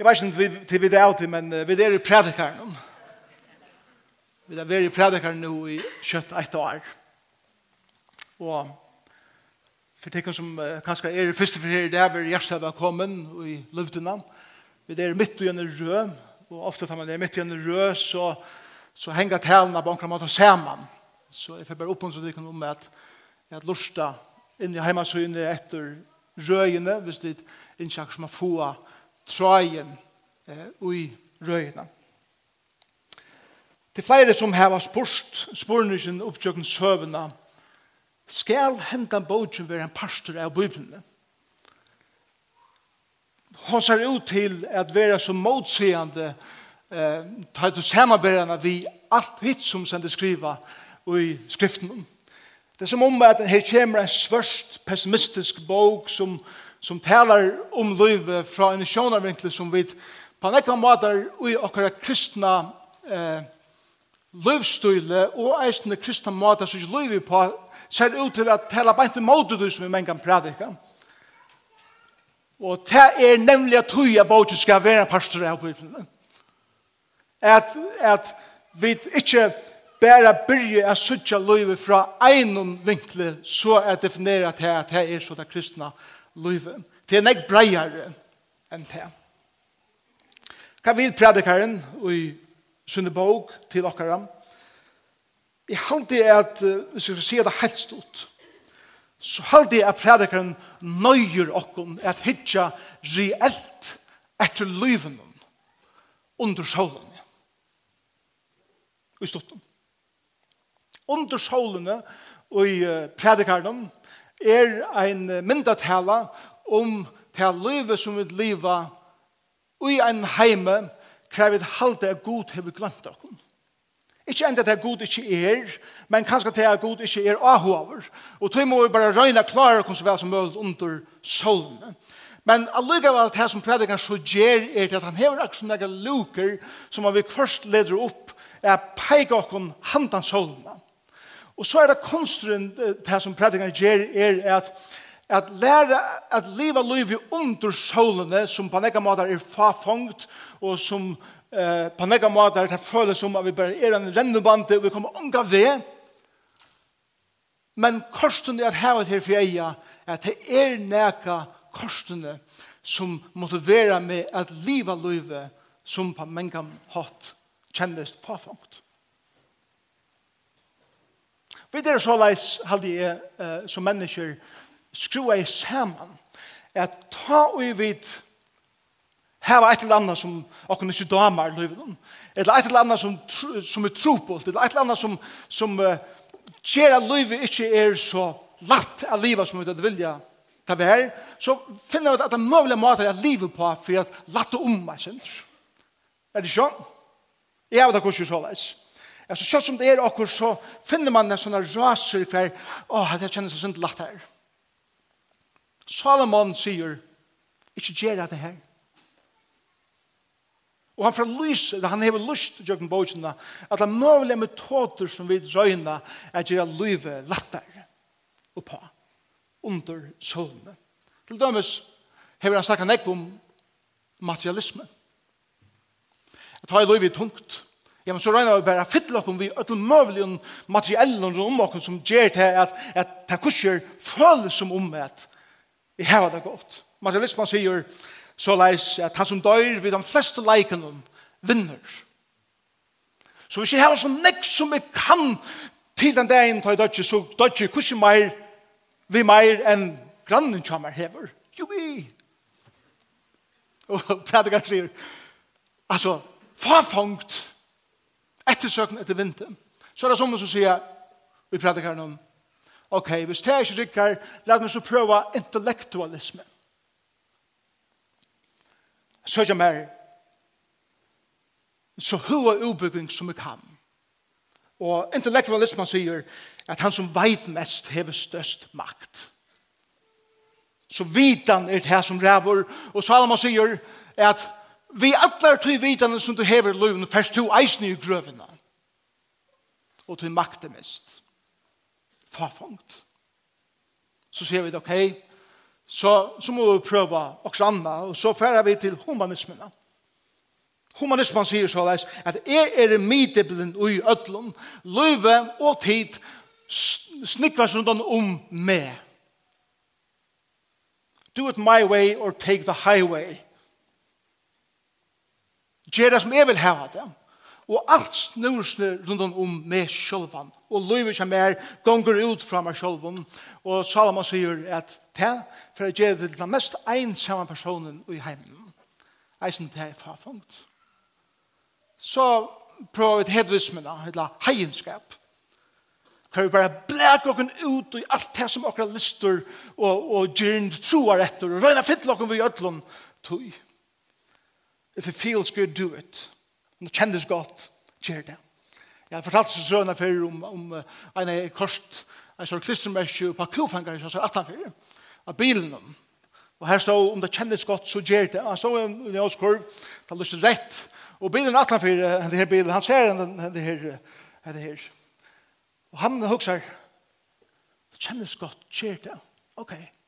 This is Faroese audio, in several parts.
Jeg vet ikke til vi det alltid, men vi er i predikaren. Vi er i predikaren nå i kjøtt et år. Og for tikkene som kanskje er i første for her, det er vi hjertet velkommen i luftene. Vi er midt i en rød, og ofte tar man det midt i en rød, så, så henger talene på en måte sammen. Så jeg får bare oppmuntre dere om at jeg har lyst til inn i hjemmesøyene etter røyene, hvis det er innsjekk som har fået tråden i røyene. Til flere som har spurt spørningen opptjøkken søvende, skal hentan bogen være en pastor av Bibelen. Hon ser ut til at være så motsigende eh, ta ut samarbeiderne vi alt hitt som sende skriva i skriften. Det er som om at her kommer en svørst pessimistisk bok som som talar om livet fra en sjånarvinkel som vi på en ekka måter i okkara kristna eh, livsstyle og eisende kristna måter som ikke livet på ser ut til at tala bare i måte du som vi menn kan predika. Og det er nemlig at du er bort skal være pastor av bøyfene. At, at vi ikke bare byrje a sutja livet fra einum vinkle så er definera til at det er så det kristna livet. Det er nek breiare enn det. Hva vil predikaren i sunne Sunnebog til okkara? Jeg halte at, hvis jeg skal si det helt stort, så halte jeg at predikaren nøyer okkon at hitja reelt etter livet under solen. I stortum. Under solen og i predikaren er ein myndatala om til livet som vi lever i en heime krever et halte at god har vi glemt dere. Ikke enda til at god ikke er, men kanskje til at god ikke er ahover. Og tog må vi bare røyna klare okkur så vel som mulig under solene. Men allugavel det som predikaren så gjer er at han hever akkur sånne luker som han vil først leder opp er peik okkur handan solene. Og så er det konstruen det som prædikene gjør, er at at læra at leva livet under solene som på nekka måter er fafangt og som eh, på nekka måter det føles som at vi bare er en rennebande og vi kommer unga ved. Men korsten er at hevet her for eia at det er nekka korstene som motiverer meg at leva livet som på nekka hatt kjennes fafangt Vi er så leis, halde jeg, uh, som mennesker, skrua i saman, at ta ui vid heva eit eller annet som okkur ikke damar løyvun, eller eit eller annet som, som er trupult, eller eit eller annet som, som uh, gjer at løyvi ikkje er så latt av livet som vi hadde vilja ta vær, så finner vi at det er mulig måter at livet på for at latt om meg, kjenner. Er det sånn? Jeg vet ikke hvordan så leis. Altså, selv som det er okkur, så finner man en sånn raser hver, åh, det kjennes så synd lagt her. Salomon sier, ikke gjør det her. Og han får lyse, han hever lyst til Jørgen Bojtjena, at han møvelig metoder som vi røyna er gjør livet lettere og på, under solene. Til dømes hever han snakket nekv om materialisme. At ha i livet tungt, Ja, men så regner vi bare fytle okken vi til møvelige materiellen om okken som gjør til at, at det kurser føles som om at vi har det godt. Materialismen sier så leis at han som dør ved de fleste leikene vinner. Så hvis jeg har sånn nekk som jeg kan til den dagen til dødje, så dødje kurser mer vi mer enn grannen kommer hever. Jo, vi. Og prædikar sier, altså, farfangt, ettersøken etter vinter, så er det som som sier, vi prater her noen, ok, hvis det er ikke rikker, la meg så prøve intellektualisme. Så er det mer, så hva ubygging som vi kan. Og intellektualismen sier at han som veit mest hever størst makt. Så vitan er det her som ræver, og Salomon sier at Vi atlar tui vidane som du hever løven, først tu eisne i grøvene, Og til makte mest. Fafangt. Så sier vi, ok, så, så må vi prøve også anna, og så færer vi til humanismina. Humanismen sier så leis, at jeg er midiblen ui ödlun, løyve og tid, snikvar den om meg. Do it my way or take the highway. Gjør det som jeg vil ha det. Og alt snur snur rundt om meg sjølvan. Og livet som er gonger ut fra meg sjølvan. Og Salomon sier at det for å gjøre det til den mest ensamme personen i heimen. Eisen det er farfungt. Så prøver vi til hedvismene, eller heienskap. Kan vi bare blæk okken ut i alt det som okker lister og, og gyrnd troar etter. Og røyna fytle okken vi i ødlån tog. If it feels good, do it. Om det kjennes godt, gjør det. Jeg har fortalt seg sønne før om, om en kost, en sånn klistermørkje på kufanger, så er sa 18 før, av bilen om. Og her stod, om det kjennes godt, så gjør det. Han stod i en åskurv, det har lyst til rett. Og bilen 18 før, denne her bilen, han ser denne her, denne her. Og han hukser, det kjennes godt, gjør det. Ok, ok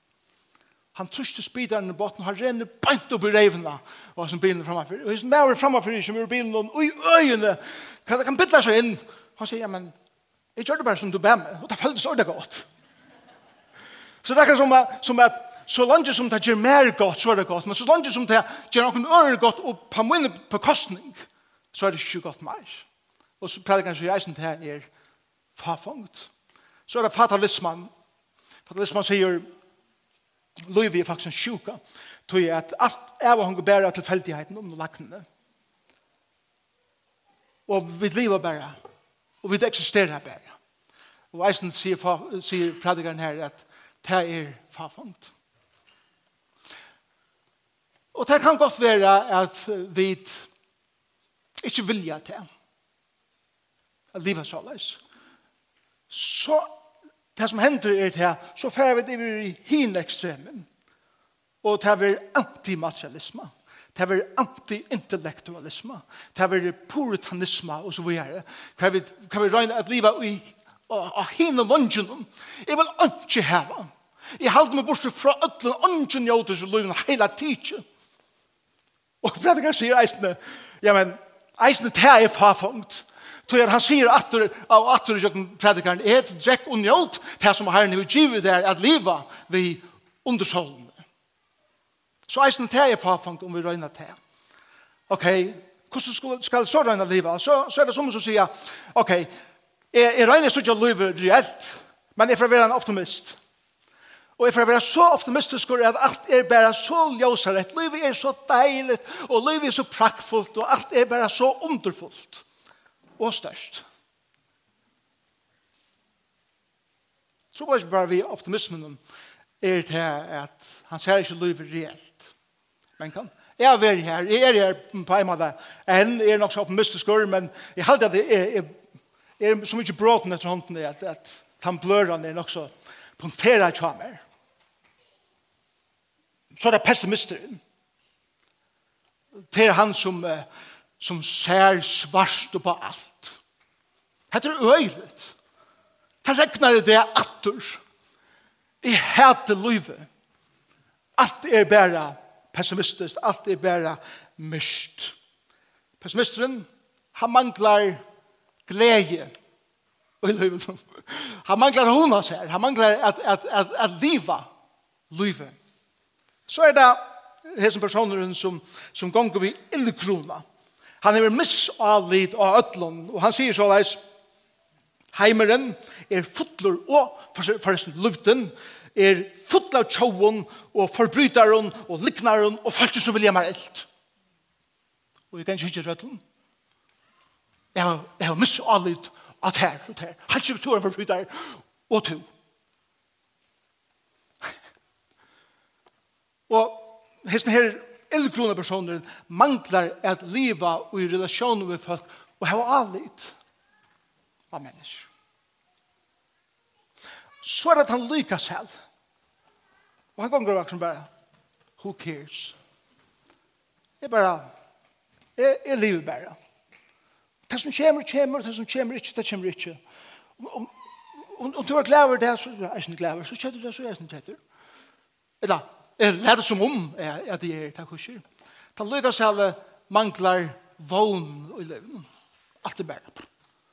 Han truste spidaren i botten, han renner bant opp i revna, og som bilen framfor. Og hvis hans nær framfor som gjør bilen, og i øynene, kan det kan bytte seg inn. Han sier, ja, men, jeg gjør det bare som du ber meg, og det føltes ordentlig godt. Så det er som, som at, så langt som det gjør mer godt, så er det godt, men så langt som det gjør noen ører godt, og på min bekostning, så er det ikke godt mer. Og så predikeren han seg reisen til her er fafangt. Så er det fatalismen. Fatalismen sier, Løyvi er faktisk en sjuka, tog at alt er hva hun går bæra tilfeldigheten om lagnene. Og vi lever bæra, og vi eksisterer bæra. Og eisen sier, sier predikeren her at det er farfangt. Og det kan godt være at vi ikke vilja til at livet så løs. Så det som hender er det så fer vi det i hin ekstremen. Og det er antimaterialisme. Det er anti-intellektualisme. Det er puritanisme og så videre. Kan vi, kan vi regne at livet i av hin og vondjen. Jeg vil ikke heve. Jeg halte meg bort fra ødlen ånden jeg åter så løyven hele tiden. Og predikeren sier eisene, ja, men eisene det er farfungt Så at han sier atter, av atter i jøkken predikaren, et drekk og njøt, det som herren vil givet der at livet vi undersålende. Så eisen det er farfangt om vi røyner det. Ok, hvordan skal, skal så røyne livet? Så, så er det som som sier, ok, jeg, jeg røyner så ikke livet reelt, men jeg får være en optimist. Og jeg får være så optimistisk at alt er bare så ljøsere, livet er så deilig, og livet er så prakkfullt, og alt er bare så underfullt og størst. Så var det bare vi optimismen er til at han ser ikke livet reelt. Men kan, jeg er her, jeg er her på en måte, enn er nok så optimistisk, men jeg halte at det er, er, er så mye bråten etter hånden at, at han blør han er nok så punkterer jeg kjammer. Så er det pessimisteren. Det er han som uh, som ser svart på alt. Hette er øylet. Det regner det atter. I hete livet. Alt er bare pessimistisk. alt er bare myst. Pessimisteren, han manglar glede i livet. Han manglar hona seg, han manglar at, at, at, at liva livet. Så er det hesen personeren som, som gonger vi illkrona. Han er misavlid av ötlun, og han sier så leis, Heimeren er fotler og forresten luften, er fotler av tjauun, og forbrytaren, og liknaren og folk som vilja meg eld. Og jeg kan ikke hitte rødlen. Jeg har, jeg har misavlid at her og her. Helt sikkert to er og to. og hesten her illgrunna personer manglar at liva og i relasjoner med folk og hava avlit av mennesker. Så er det at han lykkes selv. Og han gonger vekk som bare, who cares? Jeg bare, jeg, jeg lever bare. Det som kommer, kommer, det som kommer ikke, det kommer ikke. Om, om, om du er glad over det, så er jeg ikke glad over, så du det, så er jeg ikke kjøtter. Eller, er lærer som om er, at det er takk og skjer. Ta lykkes alle manglar vogn i løven. Alt er bare.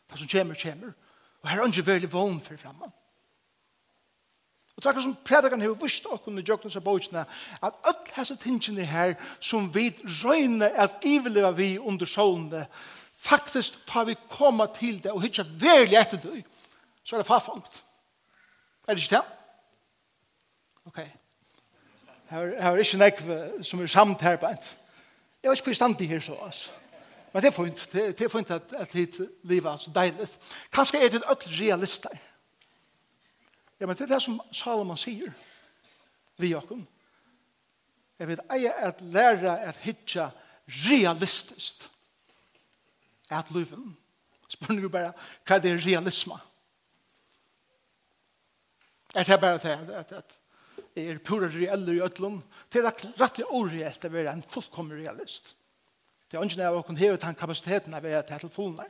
Det som kommer, kommer. Og her er ikke veldig vogn for fremme. Og takk som prædikeren har vist og kunne jøkne seg bøtene, at alle disse tingene her som vi røyne at iveleva vi under solene, faktisk tar vi komma til det og hittar veldig etter det, så er det farfangt. Er det ikke det? Ok. Her, her er ikke nekv som er samt her på et. Jeg vet ikke hvor stand her så, altså. Men det er fint. Det, er fint at, at hit livet er så deilig. Kanskje er det ødel realister. Ja, men det er det som Salomon sier vi okkur. Jeg vet eier at lære at hitja realistisk at luven. Spør du bare, hva er det realisme? Er det bare det at, at, at er pura reeller i ötlun, det er rettelig oreelt å være en fullkommen realist. Det er ungen av å kunne heve den kapasiteten av å være til fullnær.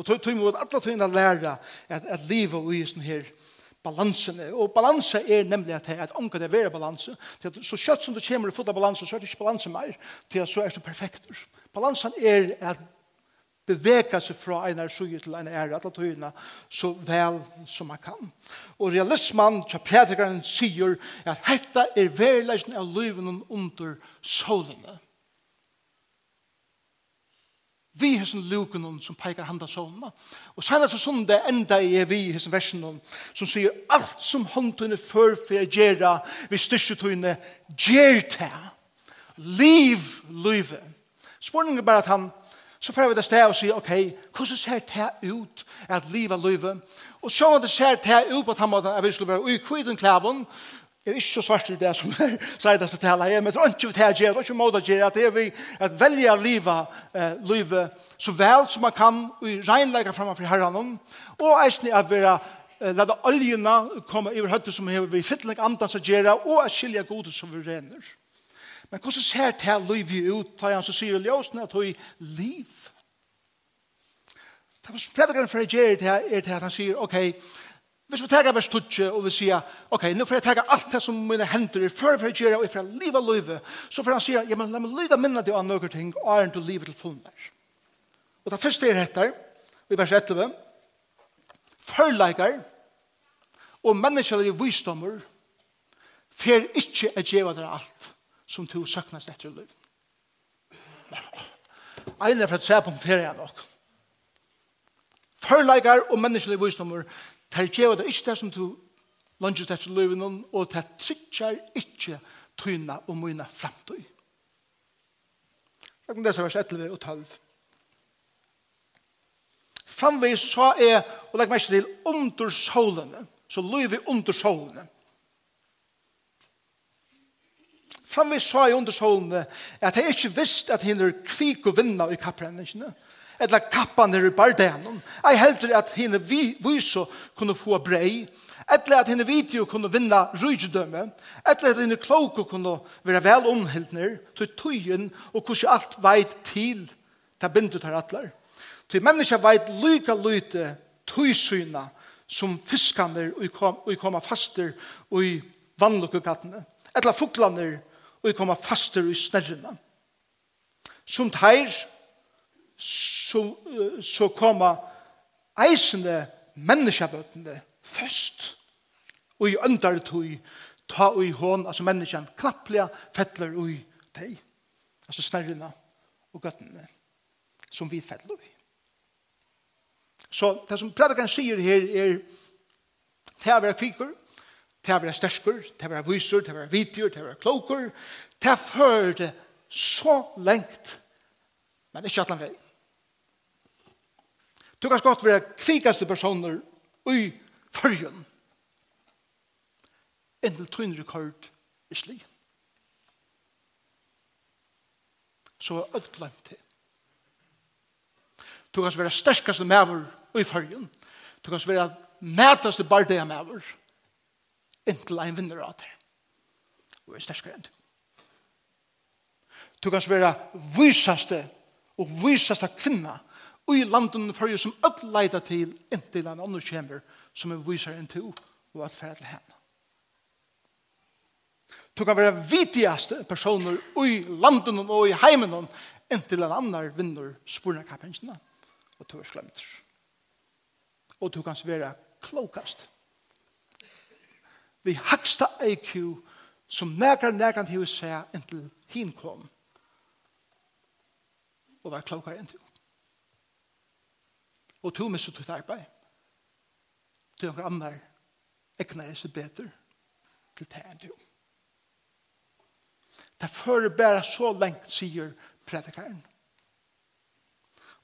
Og tog mot alle tøyene lære at, at livet og i sånn her balansen. Og balanse er nemlig at det er det er være balanse. Så kjøtt som du kommer i fulla balanse, så er det ikke balanse mer, til så er det perfekter. Balansen er at beveka seg fra en er suje til en er at tøyene så vel som man kan. Og realismen til prædikeren sier at dette er verleisen av livet under solene. Vi har sånn luken som peker handa solene. Og senere så sånn det enda er vi i sånn versen som sier alt som håndtøyene før for å gjøre vi styrketøyene gjør det. Liv, livet. Spørningen er bare at han så får vi det sted og sier, ok, hvordan ser det ut at livet livet? Og så det ser det ut på den måten at vi skulle være ukviden klæven, er ikke så svart i det som jeg sier det til alle, men det er ikke det jeg gjør, det er ikke måte jeg gjør, at det er vi at velja livet, eh, livet så vel som man kan, og regnlegger for herren, og eisen er at vi lade oljene komme i høyde som vi fytling andre som gjør, og at skilje gode som vi renner. Men hvordan ser det her liv ut, da han så sier ljøsene at hun liv? Det er predikeren for å gjøre det her, er det at han sier, ok, hvis vi tar vers 20 og vi sier, ok, nå får jeg ta alt det som mine hender er før for å gjøre, og jeg får livet livet, så får han sier, ja, men la meg lyve minne det av noen ting, og er du livet til fullnær. Og det første er dette, i vers 11, Førleikar og menneskelige visdommer fer ikke å gjøre det alt som du søknast etter i liv. Eilig er for at se på nok. Førleikar og menneskelig visdommer tar gjeva det ikke det som du lunges etter i livet og tar trykker ikke tyna og myna fremtøy. Jeg det som vers 11 og 12. Framvis så er, og legg meg til, under solene, så løyvi under solene, Framvis sa i undersålene at jeg ikke visste at henne kvik og vinna i kapprenningene, eller kappan er i bardenen. Jeg heldur at henne vi, viso kunne få brei, eller at henne video kunne vinna rydgjødømme, eller at henne kloko kunne være vel omhildner, til tøyen og hvordan alt veit til ta bindu tar atler. Til menneska veit lyka lyte tøysyna som fiskaner og koma faster og i vannlukkugattene. Etla fuklaner og vi kommer faster i snerrene. Som teir, så, så kommer eisende menneskebøtene først. Og i øndartøy, ta og i hån, altså menneskene, knapplega fettler og i deg. Altså snerrene og gøttene som vi fettler i. Så det som predikeren sier her er, det er kvikker, til å være stersker, til å være viser, til å være vidtjør, til å være kloker, til å føre det så lengt, men ikke at han vei. Du kan godt være kvikaste personer i førjen, endel tøyn rekord i sli. Så er alt glemt til. Du kan være sterkaste maver i førjen, du kan være mætaste bardeia maver, inntil ein vinner av det. Og er sterskere enn du. Du kan være vysaste og vysaste kvinna og i landen for som öll leida til inntil en annen kjemmer som er vysar enn du og at færa til henne. Du kan være vitigaste personer i landen og i heimen inntil en annan vinner spurna kapensina og du er sklemt. Og du kan være klokast vi haksta IQ som nekar nekar til å se inntil hin kom. Og var klokkar enn du. og to misset ut arbeid til noen andre ekna er seg bedre til det enn du det fører bare så lengt sier predikaren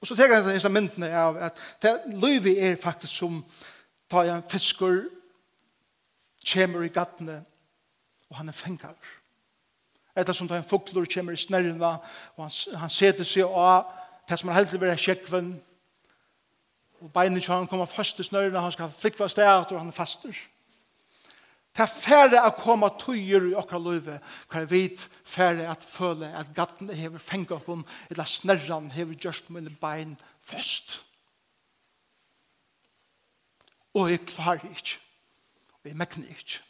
og så tenker jeg denne myndene av at det livet er faktisk som tar en fisker kommer i gattene, og han er fengar. Etter som da en fuklor kommer i snerrena, og han, han seter seg av det som han heldig vil være kjekven, og beinene kjører han kommer fast i snerrena, han skal flikva stedet, og han er faster. Det er færre å komme tøyer i okra løyve, hva er vidt færre at føle at gattene hever fengt fengar hun, eller snerran hever gjørst mine bein fast. Og jeg klarer ikke vi mekner ikke.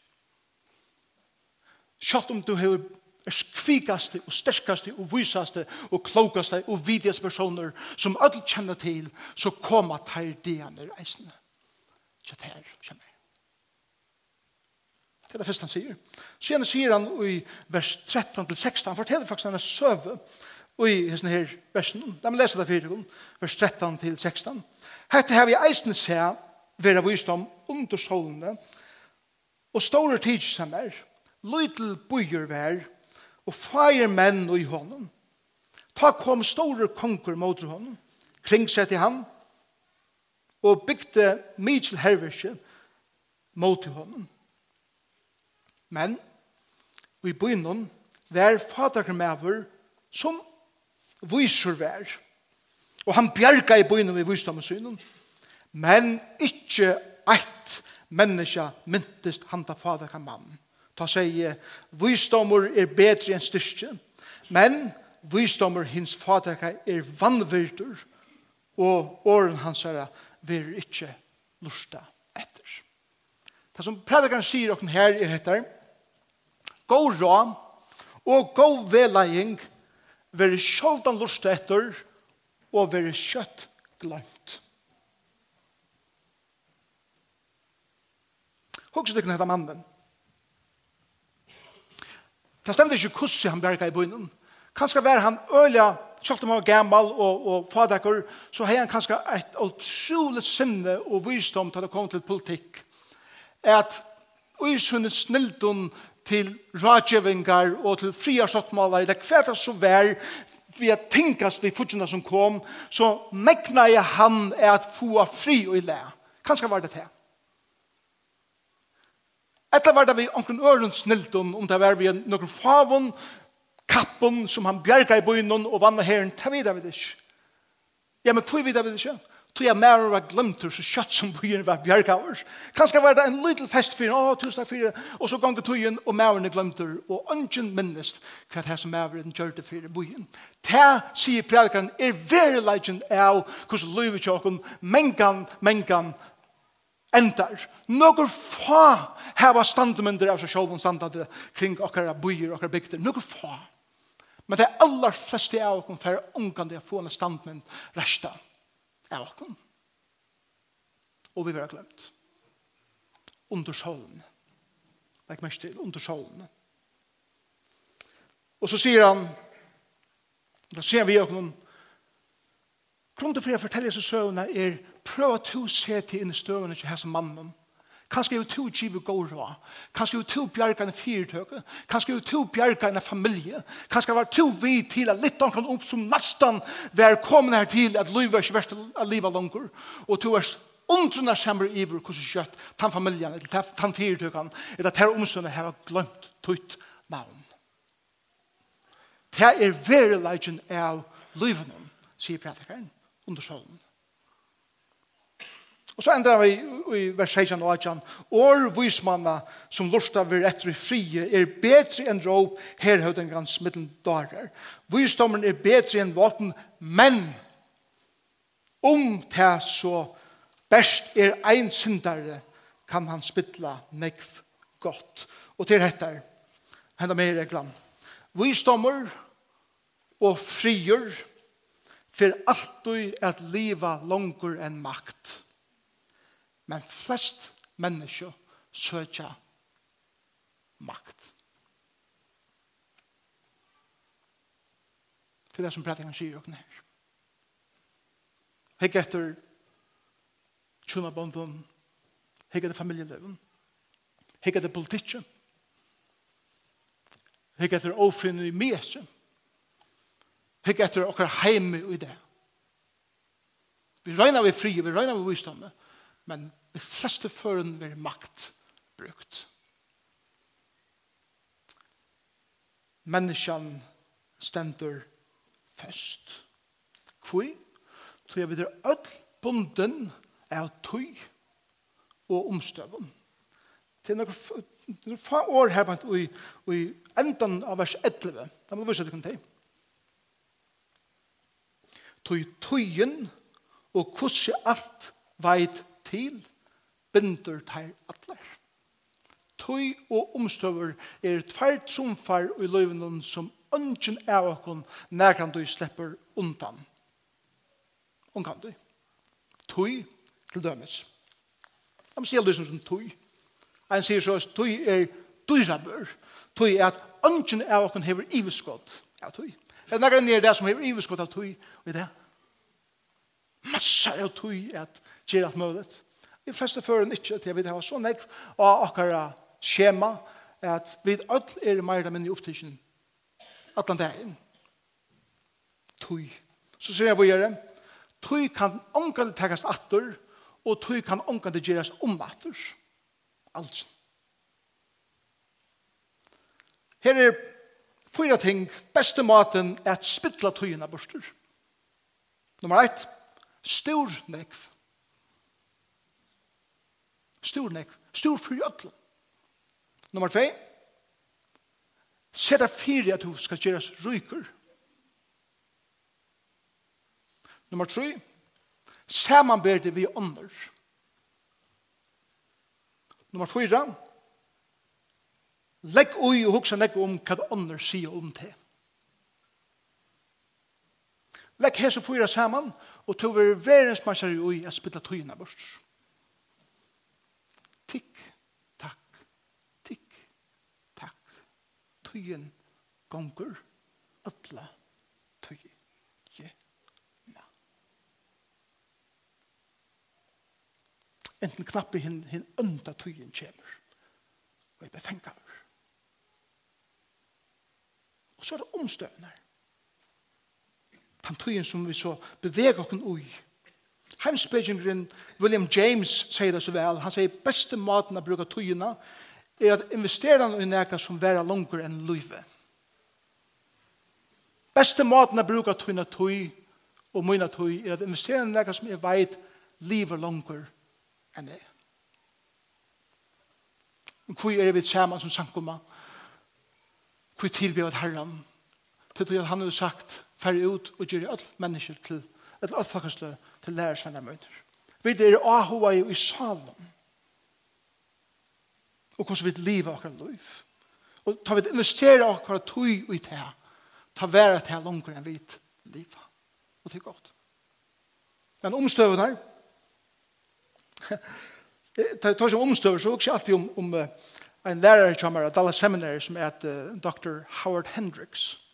Sjalt om du har er kvikaste og sterkaste og vysaste og klokaste og vidias personer som alle kjenner til, så kommer teir dianer eisene. Så teir kjenner. Det er det første han sier. Så gjerne sier han i vers 13-16, han forteller faktisk henne søve i hesten her versen. Da vi leser det fire vers 13-16. Hette har vi eisene se, vera visdom under solene, og store tidsamer, lytel bøyer vær, og fire menn i hånden. Ta kom store konger mot hånden, kring seg til ham, og bygde Mitchell Herverse mot hånden. Men, i byen vær fatakremæver som viser vær, og han bjerga i byen ved synen, men ikke eit menneska myntist handa fader kan mann. Ta seg, visdommer er bedre enn styrke, men visdommer hins fader er vannvirtur, og åren hans herre vil ikkje lusta etter. Det som predikaren sier okken her er etter, gå rå og gå velaying vil sjoldan lusta etter og vil kjøtt glemt. Hugsa du hetta mannen. Det stender ikke hvordan han berga i bøynen. Kanskje var han øyla, selv om han var gammal og, og fadakker, så har han kanskje et utrolig sinne og visdom til å komme til politikk. At uisunnet snildun til rådgjevingar og til fria sottmålar, det kvetar så vær, vi at tinkast vi fudgjena som kom, så mekna jeg han er at få fri og i le. Kanskje var det det. Etter var det vi omkring øren snilt om om det var vi noen favon, kappen som han bjerga i bøynen og vannet herren, det vet vi ikke. Ja, men hvor vet vi det ikke? Tog jeg mer og var glemt så kjøtt som bøyen var bjerga over. Kanskje var det en liten fest for å, tusen takk for det, og så ganger togjen, og mer og glemt og ønsken minnest hva det er som meren gjør det for bøyen. Det, sier predikeren, er veldig legend av hvordan løyvet tjokken, mengan, mengan, endar. Några få hava standmyndir av seg sjálf og standande kring okkara byer okkara bygder. Nukur fa. Men det er allar fleste av okkara færre ungande å få en standmynd resta av okkara. Og vi vera glemt. Under solen. Legg mest til, under solen. Og så sier han, da sier vi okkara, Grunnen for jeg forteller seg søvnene er prøv at du ser til inn i støvnene til hans mannen Kanskje er to givet går råd. Kanskje er to bjergene fyrtøke. Kanskje er to bjergene familie. Kanskje er to vi til at litt omkring opp som nesten er kommet her til at livet er ikke verst av livet langer. Og to er undrende sammen i hver hvordan kjøtt tann familien, eller den fyrtøkene, eller til omstående her har glemt tøyt navn. Det er verileggen av livet, sier prædikeren under solen. Og så endrar vi i vers 16 og 18. År vismanna som lusta vir etter i frie er betri enn råp her høyden gans middelen dagar. Visdommen er betri enn våpen, men om det så best er ein syndare kan han spittla nekv godt. Og til dette henda med i reglan. Visdommer og frier for alltid at liva langer enn makt. Men flest mennesker søker makt. Det er det som prædikeren sier åkne her. Hikk etter tjona bonden, hikk etter familieløven, hikk etter politikken, hikk etter ofrinne i mesen, hikk etter okkar heime i det. Vi regner vi fri, vi regner vi visdomme, men de fleste føren vil makt brukt. Menneskene stender først. Hvor? Tror jeg videre ødel bunden av tøy og omstøven. Det er noen få år her bant i i endan av vers 11. Da må du vise at du kan til. Tøy tøyen og hvordan alt veit til binder til atler. Tøy og omstøver er tvær tromfar i løyvnen som ønsken av okken nærkan du slipper undan. Unkan du. Tøy til dømes. Jeg må si løsning som tøy. Han sier så at tøy er dyrabør. Tøy er at ønsken av okken hever iveskodd av tøy. Det er nærkan nere det som hever iveskodd av tøy, og det er massar av tøy at gjør alt mulig. Vi fleste fører ikke til at vi har så nekk av akkurat skjema at vi alt er mer eller mindre opptidsen at han er. Tøy. Så sier jeg hva gjør det. Tøy kan omgående tekkes atter og tøy kan omgående gjøres om atter. Alt. Her er fyra ting. Beste maten er at spittla tøyene børster. Nummer 1. Stor nekv. Stor nekv. Stor for jötlen. Nummer 2. Seta fyrir at du skal gjeras ryker. Nummer 3. Samanberdi vi ånder. Nummer 4. Legg ui og hugsa nekv om hva ånder sier om det. Legg hese fyra saman og og to verens verensmarsjer i at spilla tøyina bort. Tikk, takk, tikk, takk. Tøyen gonger, alle tøy. Enten knappe hin hin unda tøyen kjemur. Og jeg befengar. Og så er det omstøvner tann tøyen som vi så beveger oss ui. Heimspeggingren William James sier det så vel. Han sier beste maten å bruke tøyene er at investera i nekka som vera langer enn løyve. Beste maten å bruke tøyene tøy og mine tøy er at investera i nekka som er veit livet langer enn det. Hvor er vi sammen som samkommer? Hvor tilbyr at herren? Til at han har sagt færre ut og gjør alle mennesker til, et alt folkeslø til lærersvenner møter. Vi er ahua i salen. Og hvordan vi lever akkurat liv. Og ta vi investere akkurat tog i det. Ta være til langer enn vi liv. Og det er godt. Men omstøven her, Det tar seg omstøver, så også alltid om, om en lærer i Kjamara, Dallas Seminary, som er et, uh, Dr. Howard Hendricks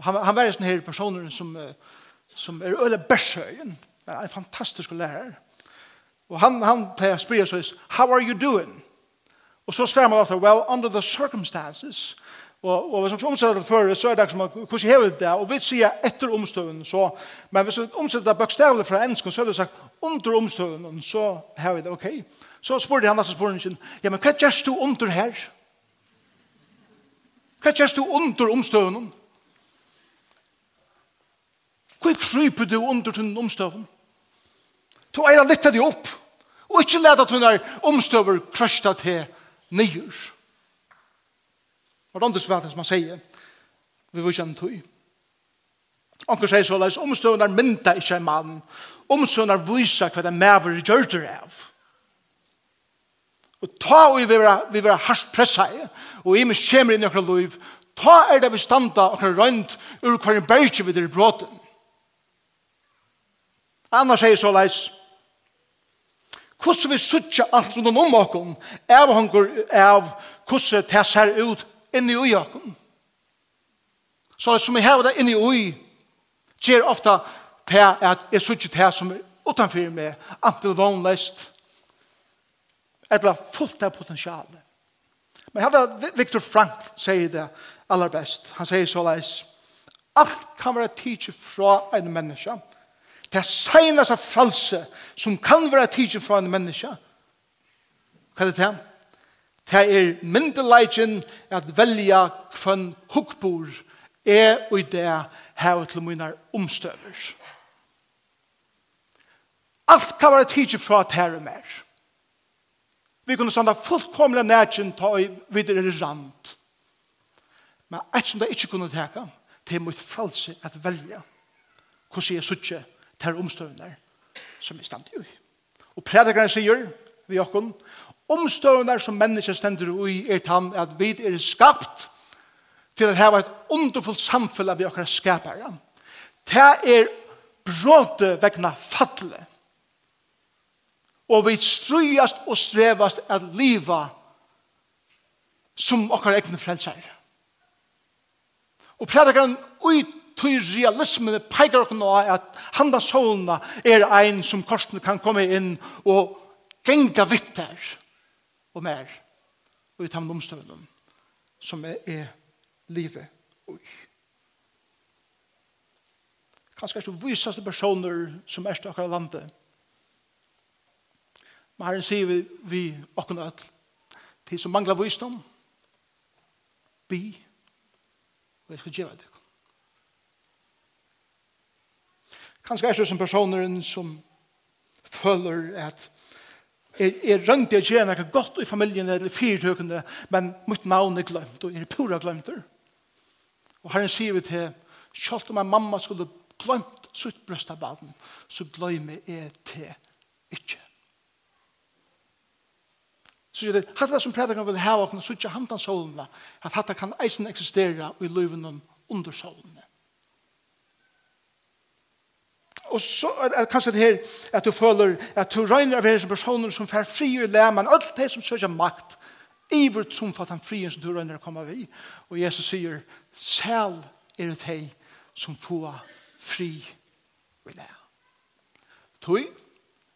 han, han var en sånn her personer som, som er øyne bærsøyen. En fantastisk lærer. Og han, han pleier å spørre seg, how are you doing? Og så svarer man ofte, well, under the circumstances. Og, og hvis man omsetter det før, så er det som hvordan hever det, og vi sier etter omstøven, så, men hvis vi omsetter det bøkstavlig fra ensk, så er det sagt, under omstøven, så har vi det, ok. Så spurte han altså han, ja, men hva gjør du under her? Hva gjør du under omstøven? Hvor kryper du under tunne omstøven? Du eier litt av deg opp, og ikke leder tunne omstøver krøsta til nyer. Og det andre svært som han sier, vi vil kjenne tog. Anker sier så, leis omstøvene mynda ikke en mann, omstøvene viser hva det maver gjør det av. Og ta og vi vil være hardt pressa i, og i min kjemer inn i akkurat liv, ta er det vi standa akkurat røynt ur hver en bergje vi der i bråten. Annars sier så leis, hvordan vi suttje alt rundt om åkken, av hongur av hvordan det ser ut inni ui åkken. Så som vi har det inni ui, gjør ofta det at jeg suttje det som er utanfyr meg, antil vognlest, eller fullt av potensialet. Men hadde Viktor Frank sier det aller best. Han sier så leis, alt kan være tidsi fra en menneske, det seneste fralse som kan være tidsen fra en menneske. Hva er det til? Det er myndelagen at velja hvem hukkbor er og i det her til mine omstøver. Alt kan være tidsen fra at her er mer. Vi kunne standa fullkomlig nætjen ta i videre rand. Men et som det ikke kunne teka, det er mot fralse at velja hvordan jeg suttje til omstøvende som vi stand i. Og prædikeren sier vi okken, omstøvende som mennesker stender i er tann at vi er skapt til at hava et underfullt samfunn av vi okker skapere. Det er bråte vegna fattelig. Og vi strøyast og strevast at liva som okkar egne frelser. Og prædikaren ut tog realismen peikar okken nå at handa solna er ein som korsen kan komme inn og genga vitter og mer og i tam omstøvnum som er, er livet ui. Kanskje er det visaste personer som er stakkar landet men herren sier vi, vi okken öll til som manglar visdom bi og jeg skal gjøre det Kanskje er det som personer som føler at jeg, jeg rønte jeg gjerne noe godt i familien eller fyrtøkende, men mitt navn er glemt, og jeg er pura glemt det. Og herren sier vi til, selv om en mamma skulle glemt sitt brøst av baden, så glemmer jeg til ikke. Så sier det, hatt det som predikeren vil ha åkne, så ikke hantan solene, at hatt det kan eisen eksistere i løven under solene. og så er det kanskje det her at du føler at du regner av hver personer som fer fri i lær, men alt det som søker makt, iver som fatt han fri som du regner å komme av i. Og Jesus sier, selv er det hei som får fri i lær. Tøy,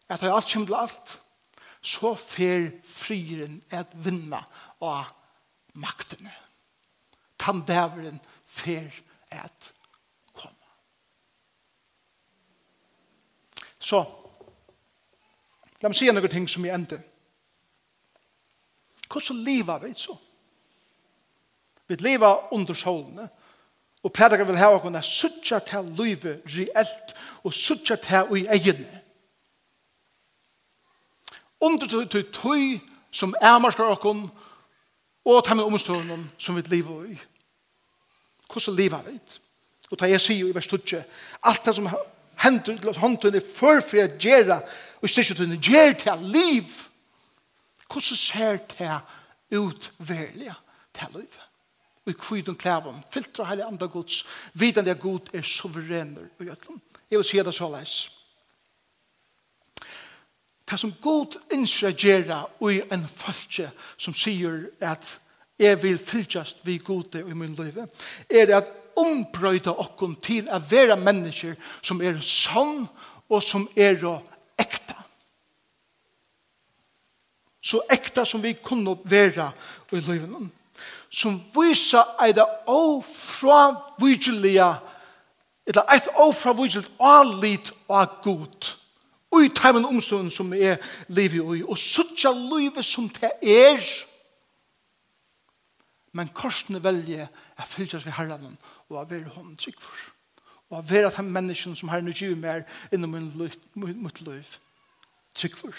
at det er alt kommer til alt, så fer frieren at vinna av maktene. Tandæveren fer at Så, la meg si noen ting som jeg ender. Hvordan lever vi så? Vi lever under solene, og prædikar vil hava okkurna suttja til livet reelt, og suttja til i egene. Under til tøy som ærmarskar okkun, og ta med omstående som vi lever i. Hvordan lever vi? Og ta jeg sier i vers 2, alt det som hendur til at håndtøyne førfri at gjøre, og styrkjøtøyne gjør til liv. Hvordan ser det ut verlige til liv? Og i kvidun klævum, filtra heilig andre gods, vidan det er god er suverener og gjøtlum. Jeg vil si det så leis. Det som god innskjer gjøre i en falskje som sier at Jeg vil fylgjast vi gode i min liv. Er at ombrøyda okkom til å vera mennesker som er sann og som er ekta. Så ekta som vi kunne vera i livet. Som viser eida ofravigelige eller et ofravigeligt alit og god ui teimen omstående som er livet i og suttja livet som det er men korsene velger er fylles ved herren og å være hånden trygg for. Og er være han menneskene som herren utgiver mer innom mitt liv trygg for.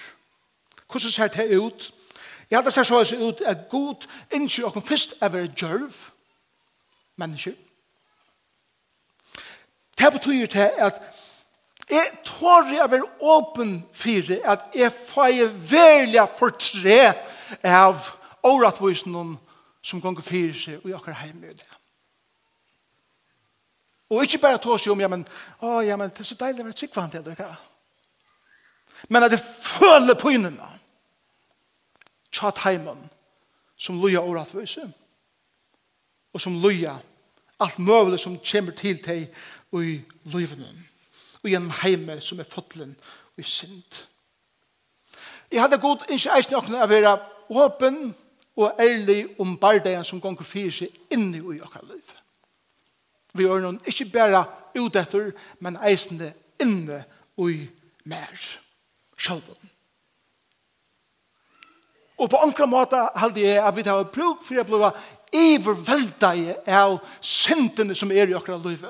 Hvordan ser det ut? Ja, det ser så ut er god innskyld og først er være djørv mennesker. Det betyr det at Jeg tror jeg vil åpen for at jeg får jeg velja for tre av åretvisene som gonger fyrir seg og i okkar heim i det. Og ikke bare tås jo om, ja, men, å, ja, men, det er så deilig å være tryggvann til det, Men at det føler innan. tjatt heimen, som loja åratvøse, og som loja alt møvelig som kommer til deg i livene, og gjennom heime som er fotlen og i synd. Jeg hadde god ikke eisen åkne å være åpen, og ærlig om bardeien som gonger fyrir seg inni i okkar liv. Vi er noen ikke bare ut etter, men eisende inne i mer sjølven. Og på ankra måte halde jeg at vi tar bruk for jeg blir iverveldige av syndene som er i okkar liv.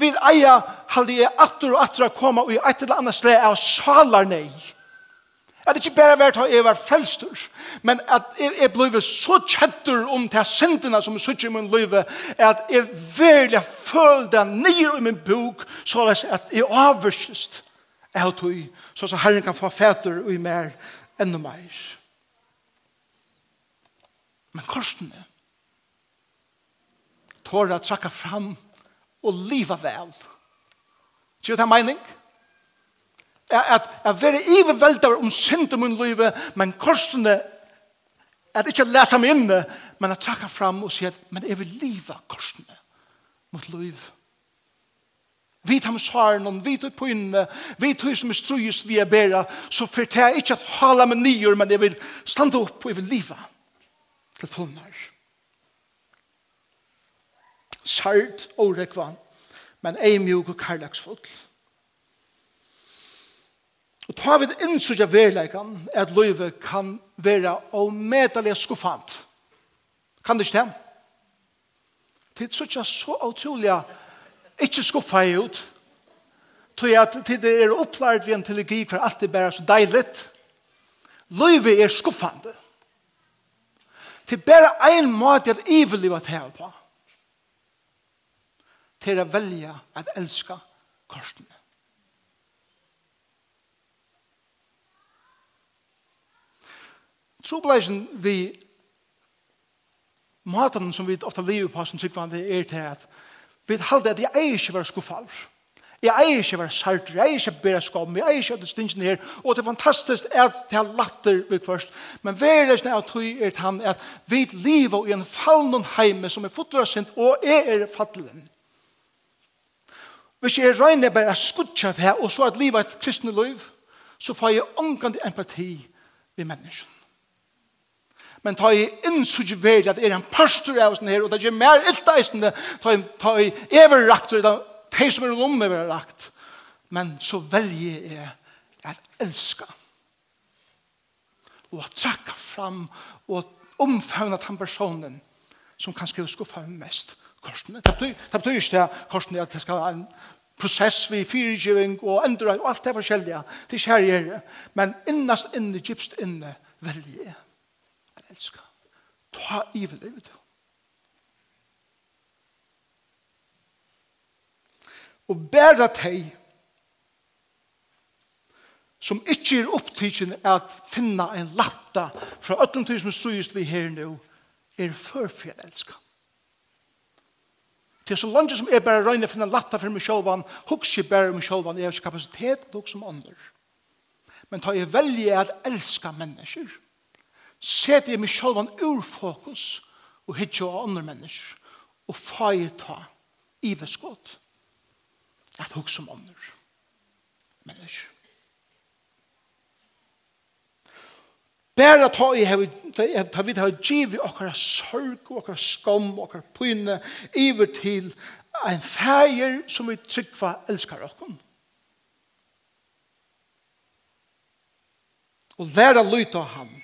Vi eier halde jeg atter og atter å komme i et eller annet sted av salarnei. nei At det ikke bare vært at jeg var frelstur, men at jeg, jeg ble så kjettur om de syndene som er sutt i min liv, at jeg virkelig følte nye i min bok, så at jeg avvurskist av tog, så at Herren kan få fæter og i mer enda mer. Men korsene, tårer å trakke fram og liva vel. Tror du det er mening? Ja at jeg være iverveldet om synd i min liv, men korsene, at ikke lese meg inne, men at trekker fram og sier, men jeg vil liva korsene mot liv. Vi tar med svaren om, vi tar på inne, vi tar som er strøyes vi er bedre, så fortell jeg ikke at hala med nyer, men jeg vil stande opp og jeg vil liva til fullnær. Sart og rekvann, men ei mjuk og karlagsfull. Og ta vi det innsugja verleikan at løyve kan være omedelig skuffant. Kan det ikke det? Det er sutja så utrolig ikke skuffa jeg ut. Tog at det er opplært vi en teologi for alt det bare så deilig. Løyve er skuffande. Det er bare en måte at jeg vil iverlivet her på. Til å velge at elska korsene. Trobleisen vi maten som vi ofta lever på som tryggvande er til at vi halde at jeg eier ikke være skuffalv. Jeg eier ikke være sartre, jeg eier ikke bæra skam, jeg eier ikke at det stinsen her, og det er fantastisk at det er latter vi først. Men verlegsen er at tog er til han at vi lever i en fallen heime som er fotlar sint, og jeg er fattelen. Hvis jeg regner bare skutja det her, og så at livet er et kristne liv, så får jeg omgande empati vi menneskene men ta i innsugge vel at er en pastor av oss her, og det er mer illt eisende, ta i, ta i everrakt, og det er som er om everrakt. Men så velger jeg at elska, og at trakka fram, og omfavna den personen som kanskje skuffa mest korsene. Det betyr ikke det korsene at det skal være en prosess vi fyrirgiving og endra og alt det forskjellige. Det er ikke her jeg. Men innast inne, gypst inne, velger jeg elska. Ta ivel i det. Og bæra teg som ikkje er opptidgjende at finna en latta fra öllum tøy som suyist vi her nu er førfjell elska. er så langt som er bare røyne finna latta for meg sjolvan, huks jeg bare meg sjolvan, jeg har kapasitet nok som andre. Men ta jeg velje at elska mennesker setter jeg meg selv en urfokus og hittar av andre mennesker og fag ta i veskått at hugsa som andre mennesker. Bæra ta i hevi, ta vid hevi givi okkara sorg, okkara skam, okkara pyne, iver til en fægir som vi tryggva elskar okkom. Og læra lyta av han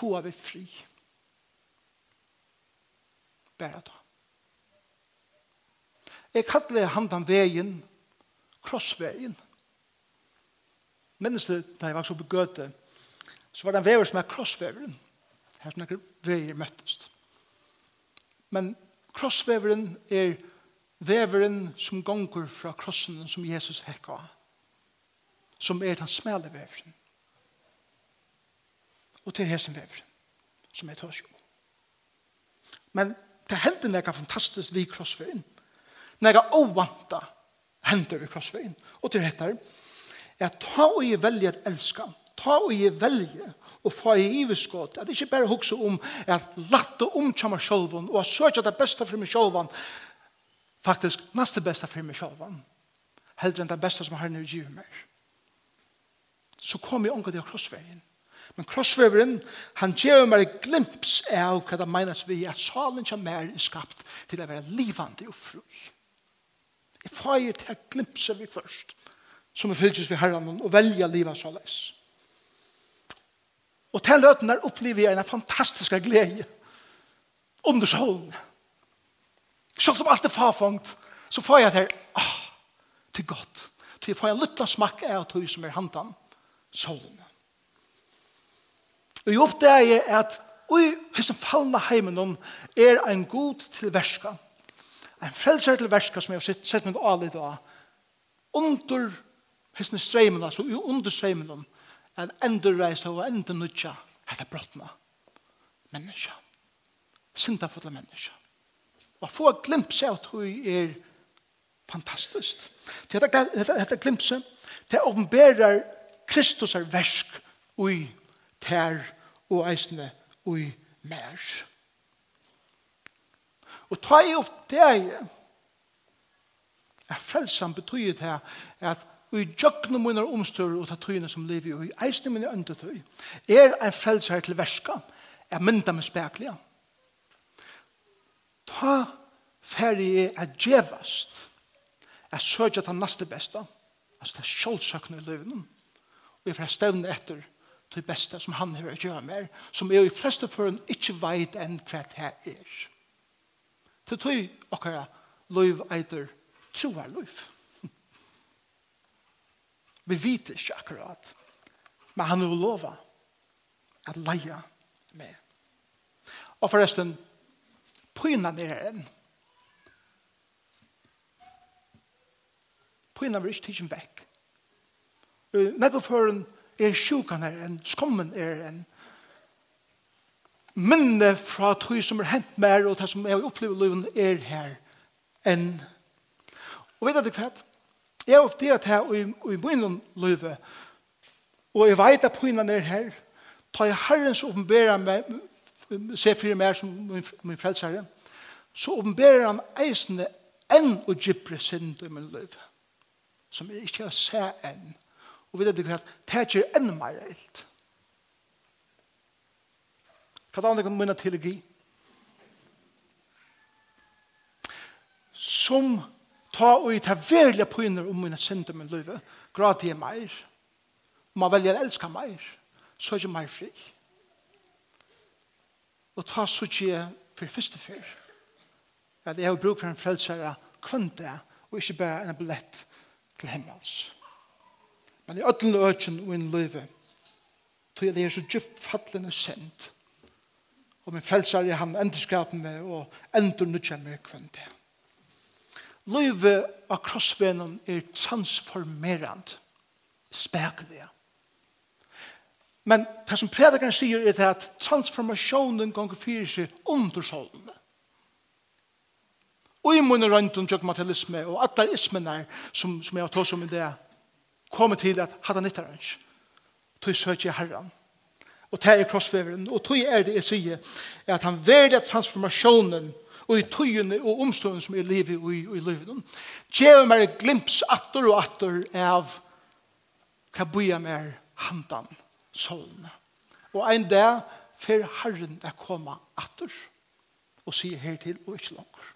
få vi fri. Bare da. Jeg kallar handan vegin, krossveien. Minnes du, da jeg var så på Gøte, så var det en veier som er krossveveren. Her som er møttest. Men krossveveren er veveren som gonger fra krossen som Jesus hekka. Som er den smale veveren og til hesen vever, som jeg tørs jo. Men det hendte nekka fantastisk vi krossveien. Nekka ovanta hendte vi krossveien. Og til dette er, ta og jeg velje at elska, ta og jeg velje og få i iveskått, at ikke bare hukse om at latte omkjama sjolven og at søkja det beste for meg sjolven, faktisk næste beste for meg sjolven, heldre enn det beste som har nødgjivmer. Så kom jeg omgå det krossveien. Men krossveveren, han gjør meg glimps av hva det menes vi at salen som er skapt til å være livande og fru. Jeg får jo til glimpse vi først, som er fyllt vi herren og velja livet så løs. Og til løten der opplever jeg en fantastisk glede. Undersålen. Selv om alt er farfangt, så får jeg til, ah, til godt. Til jeg får en liten smakk av tog som er hantan, solen. Og jeg oppdager at ui, hessen fallna heimen er en god til verska. En frelser til verska som jeg har sett, sett meg alit av. Under hessen streimen, altså under streimen en endurreisa og endur nutja etter brotna. Menneska. Sinta fotla menneska. Og få glimpse av tog er fantastisk. Dette glimpse, det åpenberer Kristus er versk ui tær og eisne ui mer. Og ta i opp deg er frelsan betyr det at ui i jøkne munner omstøver og ta tøyne som lever og i eisne munner tøy er en frelser til verska er mynda med spekliga ta færre er at djevast er søkja ta naste besta altså ta sjålsøkne i løyvnum og vi får stevne etter til beste som han har gjort med, som er i fleste føren ikke vet enn hva det er. Til tog okkara løyv eiter troar lov. Vi vet ikke akkurat, men han har lova at leia med. Og forresten, pyna er enn. Pyna vil ikke tidsen vekk. Nettopp føren, er sjukan er enn, skommen er enn. Minne fra tog som er hent mer og det som jeg opplever i livet er her enn. Og vet du hva? Jeg har opplevd her i, i min liv og jeg vet at poinene er her. tar jeg herrens åpenbæra meg se fyrir meg som min, min frelsere så åpenbærer han eisende enn og gypre synd i min liv som jeg ikke har sett enn. Og vi vet ikke at det er enda mer eilt. Hva er det andre minne teologi? Som ta og i ta velja pyner om mine synder min løyve, grad til meir. Om man velger å elske meir, så er det meir fri. Og ta så ikke for første fyr. At jeg har bruk for en frelsere kvendt det, og ikke bare en billett til himmels men i ödlen ökjen og in løyve, tog jeg det er så djupt fattelig og sendt, og min frelser i han enderskapen meg, og endur nødja meg kvendt det. Løyve av krossvenen er transformerand, spekelig. Men det som predikeren sier er at transformasjonen ganger fyrir seg under solen. Og i munnen rundt om materialisme og atlerismen som, som jeg har tås om i det kommer til at hadde nyttar han ikke. Tog søker jeg herren. Og tar i krossveveren. Og tog er det jeg sier at han verder transformasjonen og i tøyene og omstående som er livet og i, og i livet. Gjør meg glimps atter og atter av hva bøyer meg handan solene. Og en dag fer Herren er komma atter og sier hertil og ikke langer.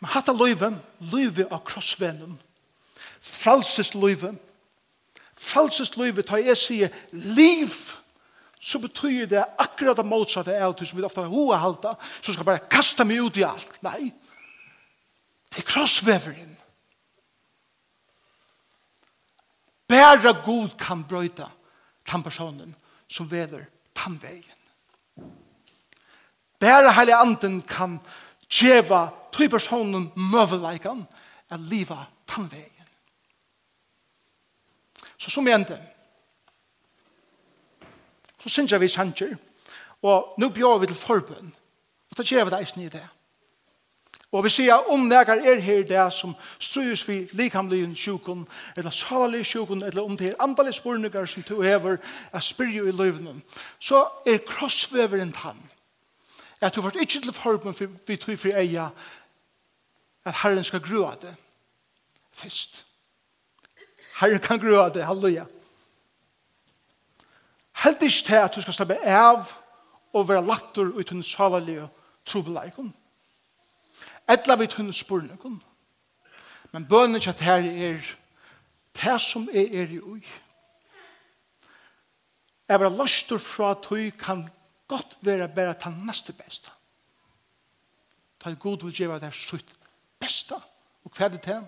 Men hatt av løyven, løyve av krossvennen, Falsest Lüver ta jeg sier liv, så betyr det akkurat det motsatte av det som vi ofte har hoa halta, så skal bare kasta meg ut i alt. Nei, det er krossveveren. Bæra god kan brøyta den personen som veder tan veien. Bæra heilig anden kan djeva tøy personen møveleikan at liva tan veien. Så som jeg endte, så synes jeg vi sanger, og nå bjør vi til forbønn, og da gjør vi det eisen i det. Og vi sier om nægar er her det som strøys vi likamlig sjukken, eller salalig sjukken, eller om det er andalig spurningar som du hever, er spyrje i løvnen, så er krossveveren tann. At du får ikke til forbønn for vi tog for eia, at Herren skal grua det. Fyrst. Herre kan grøde, halleluja. Helt ikke til at du skal slappe av og være latter ut hun salalige trobeleikon. Etla vi tunne spurnekon. Men bønnen ikke at her er det som er er i ui. Jeg var laster fra at hun kan godt være bare ta neste beste. Ta god vil gjøre det sutt sitt beste. Og hva er det til?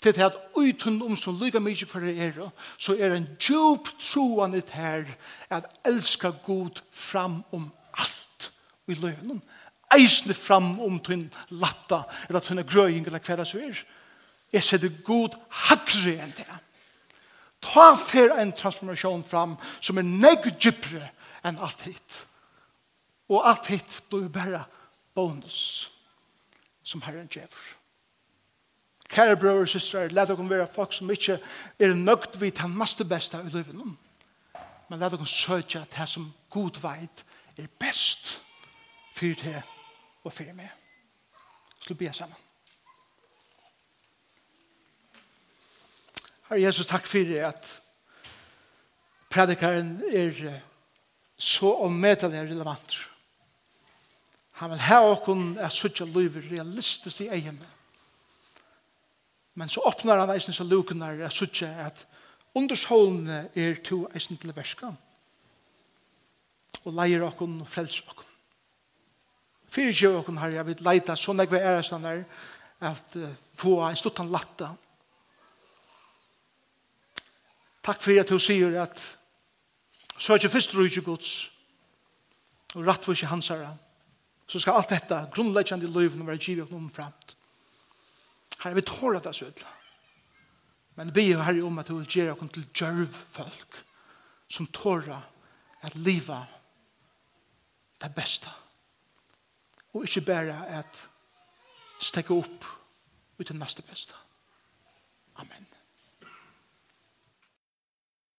til det at uten om som lyga mykje for det er, så er en djup troende her at elska god fram om alt i løgnen. Eisne fram om tunn latta, eller tunn grøying, eller hva det så er. Jeg ser det god hakre enn det. Ta fer en transformasjon fram som er negg djupere enn alt hit. Og alt hit blir bare bonus som Herren gjør. Kære brøver og søstre, let dere være folk som ikke er nøgt vidt han master beste i livet nå. Men let dere søke at det som god veit er best for det og for meg. Slå be sammen. Herre Jesus, takk for at predikaren er så omedelig relevant. Han vil ha oss at søke livet realistisk i egnet Men så åpnar han eisen så lukunar er suttje at undersholdene er to eisen til verska og leier okkon og frelser okkon. Fyrir sjø okkon her, jeg vil leita så nekve er sånn der at uh, få en stuttan latta. Takk fyrir at du sier at så er ikke fyrst rujtje gods og rattfyrst i hansara så skal alt detta grunnleggjande i løyven være givet okkon omframt. Herre, vi tål at det er sødla. Men vi er herre om at du vil gjøre oss til djørv folk som tåra at liva det beste. Og ikke bare at stekke opp ut det neste beste. Amen.